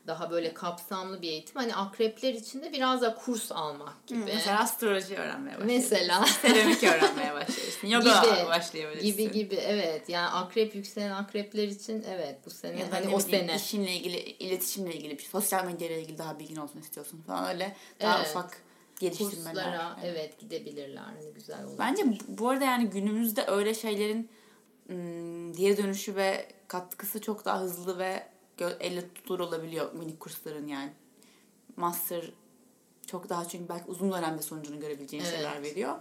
daha böyle kapsamlı bir eğitim. Hani akrepler için de biraz da kurs almak gibi. Mesela astroloji öğrenmeye başlıyorsun. Mesela. Seramik öğrenmeye başlıyorsun. Yoga Gibi. başlayabilirsin. gibi gibi evet yani akrep yükselen akrepler için evet bu sene Ya da hani o sene işinle ilgili, iletişimle ilgili, bir sosyal medya ile ilgili daha bilgin olsun istiyorsun falan öyle daha Evet. ufak geliştirmeler. kurslara Evet. evet gidebilirler hani güzel olur. Bence bu- arada yani günümüzde öyle şeylerin geri dönüşü ve katkısı çok daha hızlı ve elle tutulur olabiliyor minik kursların yani. Master çok daha çünkü belki uzun dönemde sonucunu görebileceğin Evet. şeyler veriyor.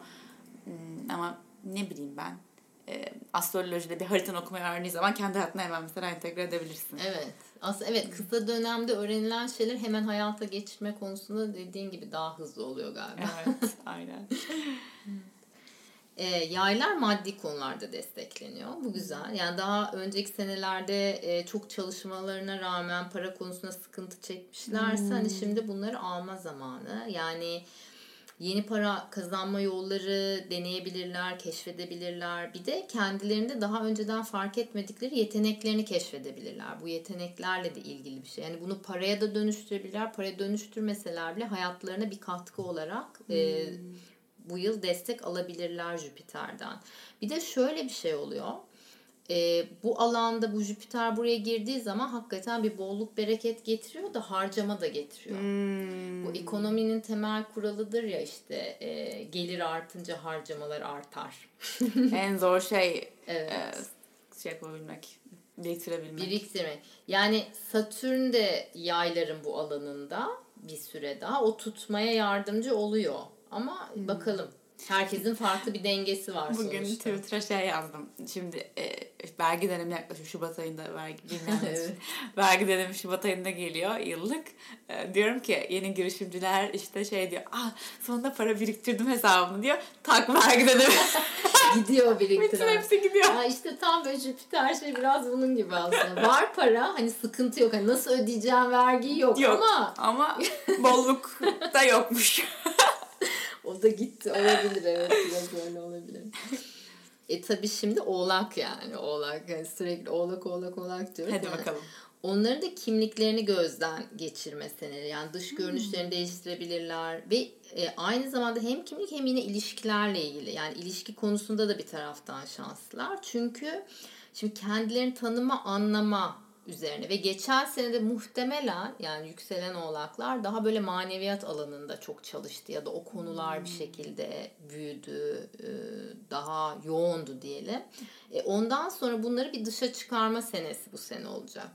Ama ne bileyim ben e, astrolojide bir haritanı okumayı öğrendiğin zaman kendi hayatına hemen mesela entegre edebilirsin. Evet. Aslında evet kısa dönemde öğrenilen şeyler hemen hayata geçirme konusunda dediğin gibi daha hızlı oluyor galiba. Evet, aynen. E, yaylar maddi konularda destekleniyor. Bu güzel. Yani daha önceki senelerde e, çok çalışmalarına rağmen para konusunda sıkıntı çekmişlerse hani şimdi bunları alma zamanı. Yani yeni para kazanma yolları deneyebilirler, keşfedebilirler. Bir de kendilerinde daha önceden fark etmedikleri yeteneklerini keşfedebilirler. Bu yeteneklerle de ilgili bir şey. Yani bunu paraya da dönüştürebilirler. Paraya dönüştürmeseler bile hayatlarına bir katkı olarak e, bu yıl destek alabilirler Jüpiter'den. Bir de şöyle bir şey oluyor. Ee, bu alanda bu Jüpiter buraya girdiği zaman hakikaten bir bolluk bereket getiriyor da harcama da getiriyor. Bu ekonominin temel kuralıdır ya işte e, gelir artınca harcamalar artar. en zor şey Evet. e, şey yapabilmek, biriktirebilmek. Biriktirmek. Yani Satürn de yayların bu alanında bir süre daha o tutmaya yardımcı oluyor. Ama bakalım. Herkesin farklı bir dengesi var Bugün sonuçta. Twitter'a şey yazdım. Şimdi e, vergi dönemi yaklaşıyor. Şubat ayında vergi. Evet. Vergi dönemi Şubat ayında geliyor yıllık. E, diyorum ki yeni girişimciler işte şey diyor. Ah sonunda para biriktirdim hesabımı diyor. Tak vergi dönemi. Gidiyor Bütün biriktiren. hepsi gidiyor. Ya işte tam böyle Jüpiter şey biraz bunun gibi aslında. Var para hani sıkıntı yok. Hani nasıl ödeyeceğim vergi yok, Yok ama ama bolluk da yokmuş. o da gitti. Olabilir evet biraz öyle olabilir. E tabi şimdi oğlak yani oğlak yani sürekli oğlak oğlak oğlak diyoruz. Hadi Yani bakalım. Onların da kimliklerini gözden geçirme seneleri. Yani dış görünüşlerini değiştirebilirler ve e, aynı zamanda hem kimlik hem yine ilişkilerle ilgili. Yani ilişki konusunda da bir taraftan şanslılar. Çünkü şimdi kendilerini tanıma, anlama üzerine ve geçen sene de muhtemelen yani yükselen oğlaklar daha böyle maneviyat alanında çok çalıştı ya da o konular bir şekilde büyüdü, e, daha yoğundu diyelim. E, Ondan sonra bunları bir dışa çıkarma senesi bu sene olacak.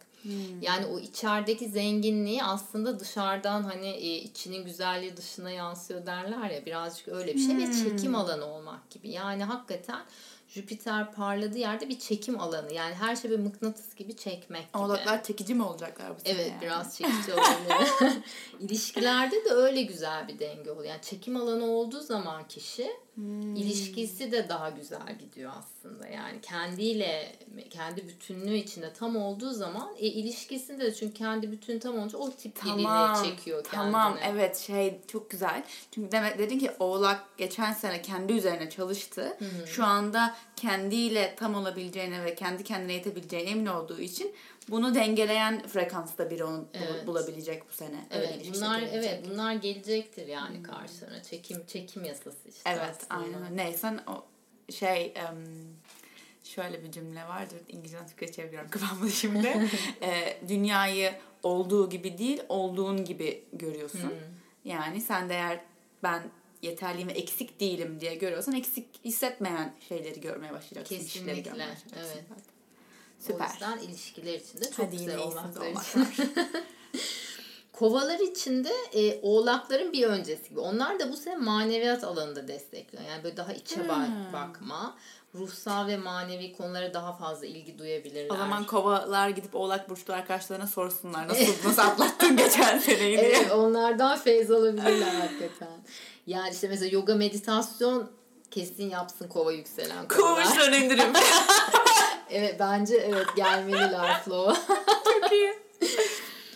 Yani o içerideki zenginliği aslında dışarıdan hani e, içinin güzelliği dışına yansıyor derler ya birazcık öyle bir şey ve çekim alanı olmak gibi. Yani hakikaten Jüpiter parladığı yerde bir çekim alanı. Yani her şey bir mıknatıs gibi çekmek gibi. Oğlaklar çekici mi olacaklar bu sene Evet yani? biraz çekici olabilir. İlişkilerde de öyle güzel bir denge oluyor. Yani çekim alanı olduğu zaman kişi ilişkisi de daha güzel gidiyor aslında. Yani kendiyle kendi bütünlüğü içinde tam olduğu zaman e, ilişkisinde de çünkü kendi bütün tam olunca o tip Tamam. birini çekiyor kendine. Tamam evet şey çok güzel. Çünkü demek dedin ki Oğlak geçen sene kendi üzerine çalıştı. Şu anda kendiyle tam olabileceğine ve kendi kendine yetebileceğine emin olduğu için bunu dengeleyen frekansta biri onu Evet. bulabilecek bu sene. Öyle Evet ilişki bunlar evet bunlar gelecektir yani karşılarına. Çekim çekim yasası işte. Evet aslında. aynen öyle. Neyse o şey em, şöyle bir cümle vardır. İngilizceden Türkçe çeviriyorum kafamda şimdi. E, dünyayı olduğu gibi değil olduğun gibi görüyorsun. Yani sen de eğer ben yeterliyim ve eksik değilim diye görüyorsan eksik hissetmeyen şeyleri görmeye başlayacaksın. Kesinlikle, görmeye başlayacaksın evet. zaten. Süper. O yüzden ilişkiler için de çok Hadi güzel iyisiniz için. Kovalar için de e, oğlakların bir öncesi gibi. Onlar da bu sene maneviyat alanında destekliyor. Yani böyle daha içe Hmm. bakma, ruhsal ve manevi konulara daha fazla ilgi duyabilirler. o zaman kovalar gidip oğlak burçlu arkadaşlarına sorsunlar. Nasıl, nasıl atlattın geçen seneyi diye. Evet onlardan feyz alabilirler hakikaten. Yani işte mesela yoga meditasyon kesin yapsın kova yükselen kovalar. Kuvuşlar indirim. Evet bence evet gelmeliler flow. Çok iyi.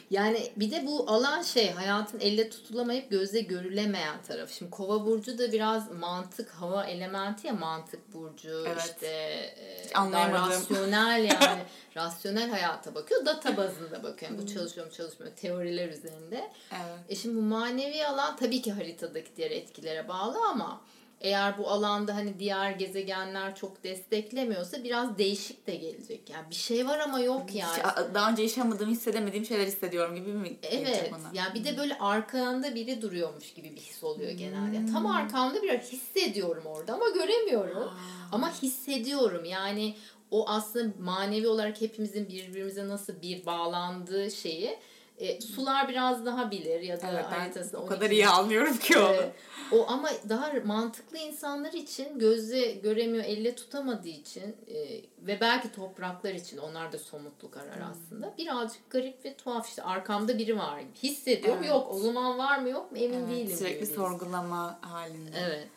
Yani bir de bu alan şey hayatın elle tutulamayıp gözle görülemeyen tarafı. Şimdi kova burcu da biraz mantık hava elementi ya mantık burcu Evet. işte e, rasyonel yani rasyonel hayata bakıyor data bazında bakıyor. Yani bu çalışıyor mu çalışmıyor teoriler üzerinde. Evet. E şimdi bu manevi alan tabii ki haritadaki diğer etkilere bağlı ama eğer bu alanda hani diğer gezegenler çok desteklemiyorsa biraz değişik de gelecek. Yani bir şey var ama yok yani. Daha önce yaşamadığım, hissedemediğim şeyler hissediyorum gibi mi? Evet. bana? Yani bir de böyle arkanda biri duruyormuş gibi bir his oluyor genelde. Yani tam arkamda bir hissediyorum orada ama göremiyorum. Ama hissediyorum. Yani o aslında manevi olarak hepimizin birbirimize nasıl bir bağlandığı şeyi e, sular biraz daha bilir ya da Evet ben haritasında o 12 kadar iyi anlıyorum ki onu. Evet. O ama daha mantıklı insanlar için gözle göremiyor, elle tutamadığı için e, ve belki topraklar için onlar da somutluk arar Hmm. aslında. Birazcık garip ve tuhaf işte arkamda biri var. Hissediyorum Evet. yok o zaman var mı yok mu emin Evet, değilim. sürekli gibi sorgulama halinde. Evet.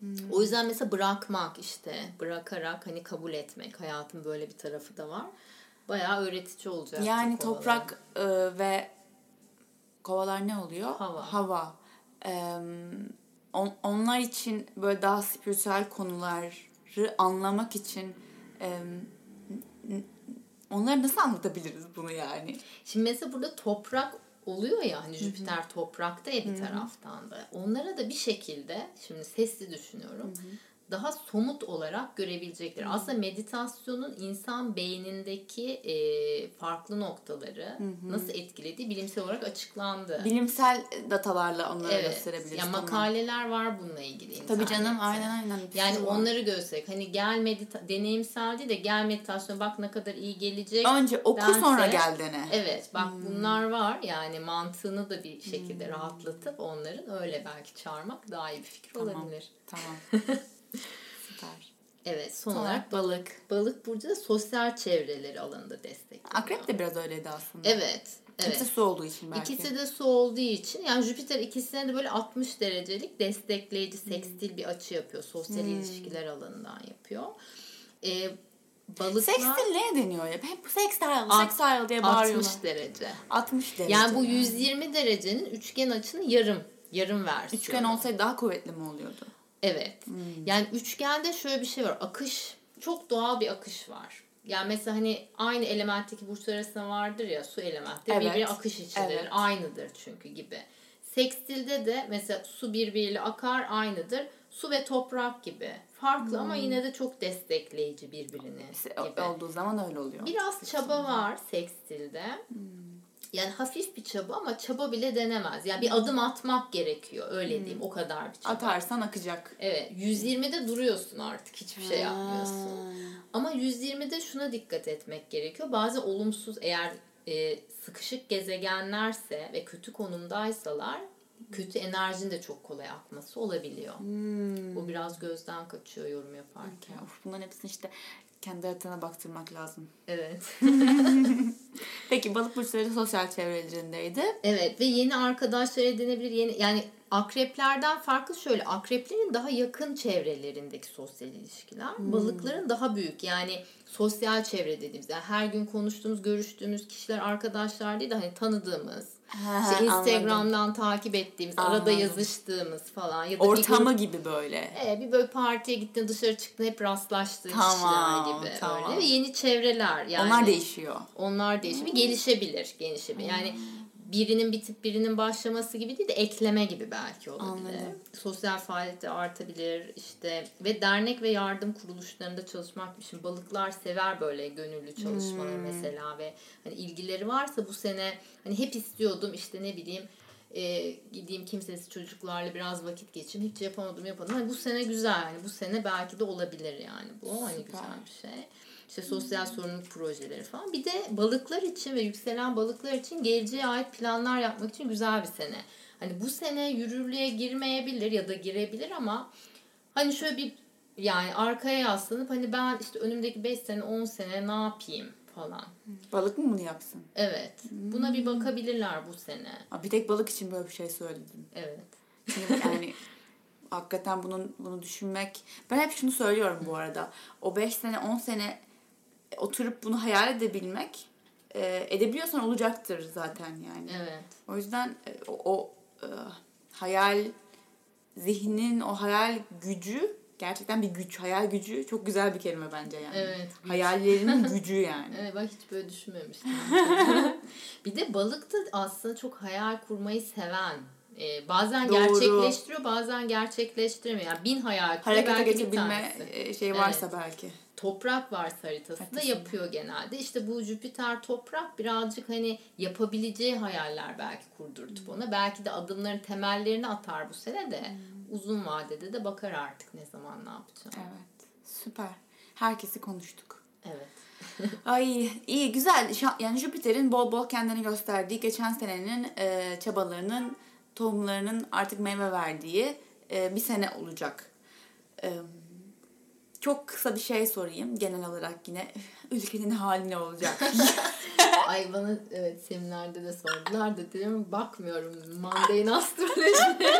Hmm. O yüzden mesela bırakmak işte bırakarak hani kabul etmek hayatın böyle bir tarafı da var. Bayağı öğretici olacak. Yani toprak e, ve kovalar ne oluyor? Hava. Hava. E, on- onlar için böyle daha spiritüel konuları anlamak için e, onları nasıl anlatabiliriz bunu yani? Şimdi mesela burada toprak oluyor ya hani Jüpiter toprakta ya bir taraftan da. Onlara da bir şekilde şimdi sesli düşünüyorum. Daha somut olarak görebilecekler. Aslında meditasyonun insan beynindeki e, farklı noktaları nasıl etkilediği bilimsel olarak açıklandı. Bilimsel datalarla onları Evet. gösterebiliriz. Ya tamam. makaleler var bununla ilgili. Tabii canım internette. aynen aynen. Yani var. onları göstererek hani gel medita deneyimsel değil de gel meditasyon bak ne kadar iyi gelecek. Önce oku dense- sonra gel dene. Evet bak Hmm. bunlar var yani mantığını da bir şekilde rahatlatıp onların öyle belki çağırmak daha iyi bir fikir Tamam. olabilir. Tamam. Süper. Evet son Sonra olarak balık. balık burcu da sosyal çevreleri alanında destekliyor. Akrep de biraz öyleydi aslında. Evet. Evet. İkisi su olduğu için belki. İkisi de su olduğu için yani Jüpiter ikisine de böyle 60 derecelik destekleyici Hmm. sekstil bir açı yapıyor. Sosyal ilişkiler alanından yapıyor. Ee, balıklar Sextil ne deniyor ya? Hep sextile, sextile diye bağırıyorlar. 60 derece. 60 derece. Yani bu 120 derecenin üçgen açının yarım yarım versiyonu. Üçgen olsaydı daha kuvvetli mi oluyordu? Evet. Hmm. Yani üçgende şöyle bir şey var. Akış çok doğal bir akış var. Yani mesela hani aynı elementteki burçlar arasında vardır ya su elementi Evet. birbiri akış içindedir. Evet. Aynıdır çünkü gibi. Sekstilde de mesela su birbiriyle akar aynıdır. Su ve toprak gibi. Farklı ama yine de çok destekleyici birbirini Hmm. Gibi. olduğu zaman öyle oluyor. Biraz çaba var sekstilde. Hmm. Yani hafif bir çaba ama çaba bile denemez. Yani bir adım atmak gerekiyor. Öyle diyeyim. O kadar bir çaba. Atarsan akacak. Evet 120'de duruyorsun artık hiçbir şey yapmıyorsun. Ama 120'de şuna dikkat etmek gerekiyor. Bazı olumsuz eğer e, sıkışık gezegenlerse ve kötü konumdaysalar kötü enerjinin de çok kolay akması olabiliyor. Hmm. Bu biraz gözden kaçıyor yorum yaparken. Ya, Of, bunların hepsini işte kendi haritana baktırmak lazım. Evet. Peki balık burçları sosyal çevrelerindeydi. Evet ve yeni arkadaşlar edinebilir. Yeni yani akreplerden farklı şöyle akreplerin daha yakın çevrelerindeki sosyal ilişkiler, balıkların daha büyük yani sosyal çevre dediğimiz yani her gün konuştuğumuz, görüştüğümüz kişiler arkadaşlar değil de hani tanıdığımız, Ha, işte anladım. Instagram'dan takip ettiğimiz, arada Anladım. yazıştığımız falan ya da Ortamı grup- gibi böyle. Evet, bir böyle partiye gittin dışarı çıktın hep rastlaştığın Tamam, kişiler gibi tamam. öyle ve yeni çevreler yani. Onlar değişiyor. Onlar değişimi gelişebilir, gelişebilir. Yani birinin bitip birinin başlaması gibi değil de ekleme gibi belki olabilir. Anladım. Sosyal faaliyetler artabilir işte ve dernek ve yardım kuruluşlarında çalışmak şimdi balıklar sever böyle gönüllü çalışmaları mesela ve hani ilgileri varsa bu sene hani hep istiyordum işte ne bileyim e, gideyim kimsesiz çocuklarla biraz vakit geçireyim. Hiç yapamadım yapamadım. Hani bu sene güzel yani bu sene belki de olabilir yani bu hani Süper. güzel bir şey. İşte sosyal sorumluluk projeleri falan. Bir de balıklar için ve yükselen balıklar için geleceğe ait planlar yapmak için güzel bir sene. Hani bu sene yürürlüğe girmeyebilir ya da girebilir ama hani şöyle bir yani arkaya yaslanıp hani ben işte önümdeki 5 sene 10 sene ne yapayım falan. Balık mı bunu yapsın? Evet. Buna bir bakabilirler bu sene. Aa, Bir tek balık için böyle bir şey söyledin. Evet. Yani hakikaten bunun bunu düşünmek. Ben hep şunu söylüyorum bu arada. O 5 sene 10 sene oturup bunu hayal edebilmek e, edebiliyorsan olacaktır zaten yani. Evet. O yüzden e, o, o e, hayal zihnin o hayal gücü gerçekten bir güç. Hayal gücü çok güzel bir kelime bence yani. Evet. Hayallerinin gücü yani. Evet ben hiç böyle düşünmemiştim. bir de balık da aslında çok hayal kurmayı seven. Ee, bazen Doğru. gerçekleştiriyor bazen gerçekleştiremiyor. Yani bin hayal Harekete tanesi. e, şey varsa belki. Toprak varsa haritasında yapıyor genelde. İşte bu Jüpiter toprak birazcık hani yapabileceği hayaller belki kurdurtup ona. Belki de adımların temellerini atar bu sene de. Uzun vadede de bakar artık ne zaman ne yapacağım. Evet. Süper. Herkesi konuştuk. Evet. Ay iyi güzel. Yani Jüpiter'in bol bol kendini gösterdiği, geçen senenin e, çabalarının, tohumlarının artık meyve verdiği e, bir sene olacak. E, çok kısa bir şey sorayım genel olarak yine. Ülkenin hali ne olacak? Ay bana evet seminerde de sordular da dedim bakmıyorum mundane astroloji.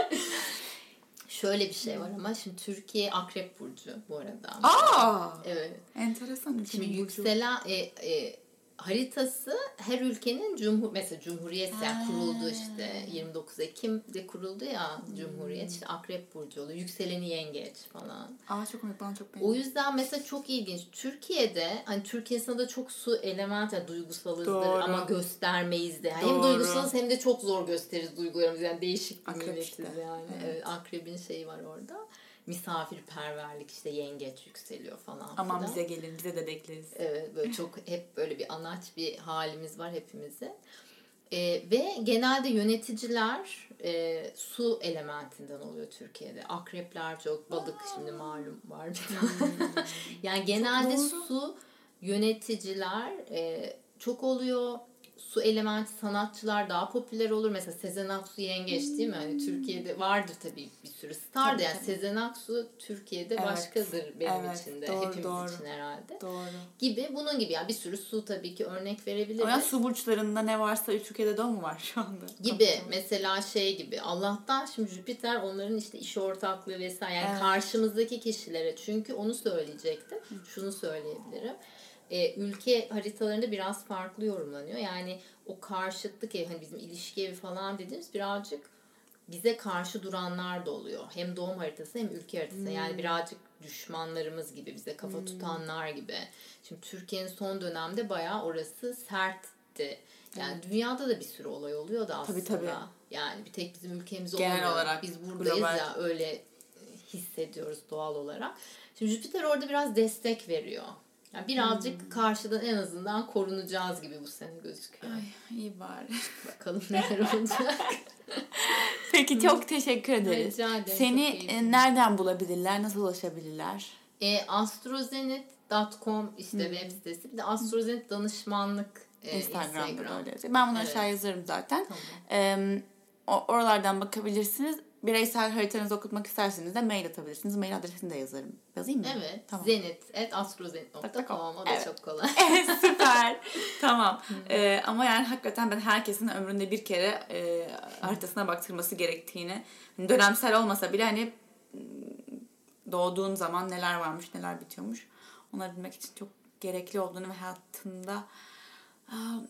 Şöyle bir şey var ama şimdi Türkiye Akrep Burcu bu arada. Aa! Evet. Enteresan. Şimdi şey bu. yükselen e, e, haritası her ülkenin cumhur mesela cumhuriyet yani kuruldu işte 29 Ekim'de kuruldu ya cumhuriyet işte Akrep Burcu oluyor. Yükseleni yengeç falan. Aa çok komik bana çok O beğendim. yüzden mesela çok ilginç. Türkiye'de hani Türkiye da çok su element yani duygusalızdır Doğru. ama göstermeyiz de. Yani hem duygusalız hem de çok zor gösteririz duygularımızı. Yani değişik bir Akrep işte. yani. Evet. Evet. akrebin şeyi var orada. Misafirperverlik işte yengeç yükseliyor falan Aman filan. bize gelin bize de bekleriz. Evet böyle çok hep böyle bir anaç bir halimiz var hepimizin. Ee, ve genelde yöneticiler e, su elementinden oluyor Türkiye'de. Akrepler çok, balık şimdi malum var tane. yani genelde su yöneticiler e, çok oluyor. Su elementi sanatçılar daha popüler olur. Mesela Sezen Aksu yengeç değil mi? Hani Türkiye'de vardır tabii bir sürü star Tabii, da yani tabii. Sezen Aksu Türkiye'de Evet. başkadır benim Evet, için de. doğru, Hepimiz doğru. için herhalde Doğru. gibi bunun gibi yani bir sürü su tabii ki örnek verebiliriz. Yüzden su burçlarında ne varsa Türkiye'de de o mu var şu anda? gibi mesela şey gibi Allah'tan şimdi Jüpiter onların işte iş ortaklığı vesaire yani Evet. karşımızdaki kişilere çünkü onu söyleyecektim. Şunu söyleyebilirim. Ee, ülke haritalarında biraz farklı yorumlanıyor. Yani o karşıtlık ev hani bizim ilişki evi falan dediğimiz birazcık bize karşı duranlar da oluyor. Hem doğum haritası hem ülke haritası. Yani birazcık düşmanlarımız gibi, bize kafa tutanlar gibi. Şimdi Türkiye'nin son dönemde bayağı orası sertti. Yani dünyada da bir sürü olay oluyor da aslında. Tabii, tabii. Yani bir tek bizim ülkemiz Genel olmuyor. olarak Biz buradayız global. ya öyle hissediyoruz doğal olarak. Şimdi Jüpiter orada biraz destek veriyor. Yani birazcık Hmm. karşıdan en azından korunacağız gibi bu sene gözüküyor. Ay iyi bari. Bakalım neler olacak. Peki çok teşekkür ederiz. Rica ederim, Seni e, nereden bulabilirler? Nasıl ulaşabilirler? E, astrozenit.com işte web sitesi. Bir de astrozenit danışmanlık e, Instagram'da Instagram. öyle. Ben bunu Evet. aşağı yazarım zaten. Tamam. O- oralardan bakabilirsiniz. Bireysel haritanızı okutmak isterseniz de mail atabilirsiniz. Mail adresini de yazarım. Yazayım mı? Evet. Tamam. Zenit. Evet astrozenit.com. O da Evet. çok kolay. Süper. tamam. Ee, ama yani hakikaten ben herkesin ömründe bir kere e, haritasına baktırması gerektiğini hani dönemsel olmasa bile hani doğduğun zaman neler varmış neler bitiyormuş onları bilmek için çok gerekli olduğunu ve hayatında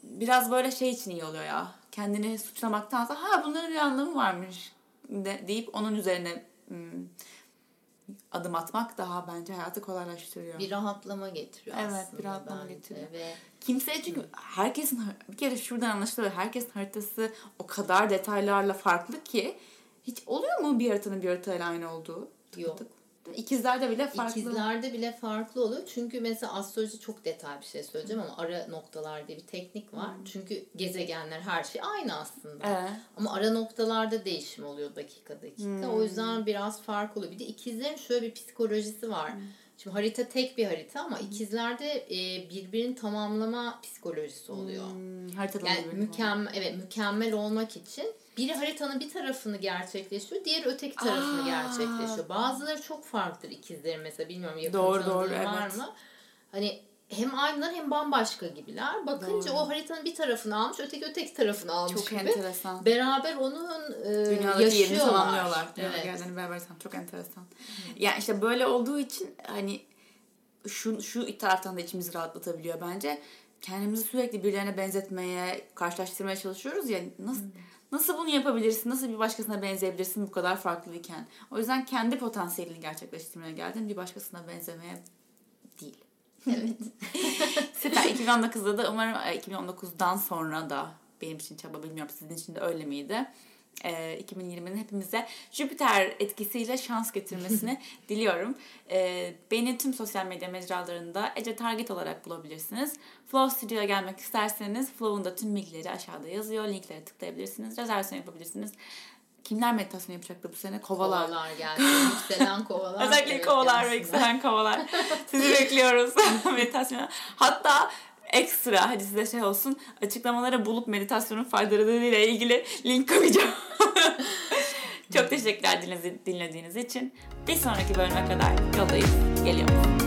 biraz böyle şey için iyi oluyor ya. Kendini suçlamaktansa ha bunların bir anlamı varmış de, deyip onun üzerine m, adım atmak daha bence hayatı kolaylaştırıyor. bir rahatlama getiriyor Evet, aslında bir rahatlama bence. getiriyor. Ve Kimseye çünkü herkesin bir kere şuradan anlaşılıyor. Herkesin haritası o kadar detaylarla farklı ki hiç oluyor mu bir haritanın bir haritayla aynı olduğu? Yok. İkizlerde bile farklı. İkizlerde bile farklı oluyor. Çünkü mesela astroloji çok detay bir şey söyleyeceğim ama ara noktalar diye bir teknik var. Çünkü gezegenler her şey aynı aslında. Evet. Ama ara noktalarda değişim oluyor dakika dakika. O yüzden biraz fark oluyor. Bir de ikizlerin şöyle bir psikolojisi var. Şimdi harita tek bir harita ama ikizlerde e, birbirini tamamlama psikolojisi oluyor. Hmm, haritada Yani mükemmel evet mükemmel olmak için biri haritanın bir tarafını gerçekleştiriyor, diğeri öteki tarafını Aa. gerçekleştiriyor. Bazıları çok farklıdır ikizlerin mesela bilmiyorum yakın Doğru, doğru, var evet. mı? Hani hem aynılar hem bambaşka gibiler. Bakınca Doğru. o haritanın bir tarafını almış, öteki öteki tarafını almış Çok gibi. enteresan. Beraber onun e, Dünyadaki yerini tamamlıyorlar. Evet. Yerlerini beraber tam çok enteresan. Yani işte böyle olduğu için hani şu, şu taraftan da içimizi rahatlatabiliyor bence. Kendimizi sürekli birilerine benzetmeye, karşılaştırmaya çalışıyoruz ya. Nasıl nasıl bunu yapabilirsin? Nasıl bir başkasına benzeyebilirsin bu kadar farklıyken? O yüzden kendi potansiyelini gerçekleştirmeye geldin. Bir başkasına benzemeye değil. Evet. Süper. 2019'da da umarım e, 2019'dan sonra da benim için çaba bilmiyorum sizin için de öyle miydi? Ee, 2020'nin hepimize Jüpiter etkisiyle şans getirmesini diliyorum. Ee, beni tüm sosyal medya mecralarında Ece Target olarak bulabilirsiniz. Flow Studio'ya gelmek isterseniz Flow'un da tüm bilgileri aşağıda yazıyor. Linklere tıklayabilirsiniz. Rezervasyon yapabilirsiniz. Kimler meditasyon yapacaktı bu sene? Kovalar. Kovalar geldi. Yükselen kovalar. Özellikle Evet, kovalar ve yükselen kovalar. Sizi bekliyoruz meditasyona. Hatta ekstra hadi size şey olsun açıklamalara bulup meditasyonun faydalarıyla ilgili link koyacağım. Çok teşekkürler dinlediğiniz için. Bir sonraki bölüme kadar yoldayız. Geliyoruz.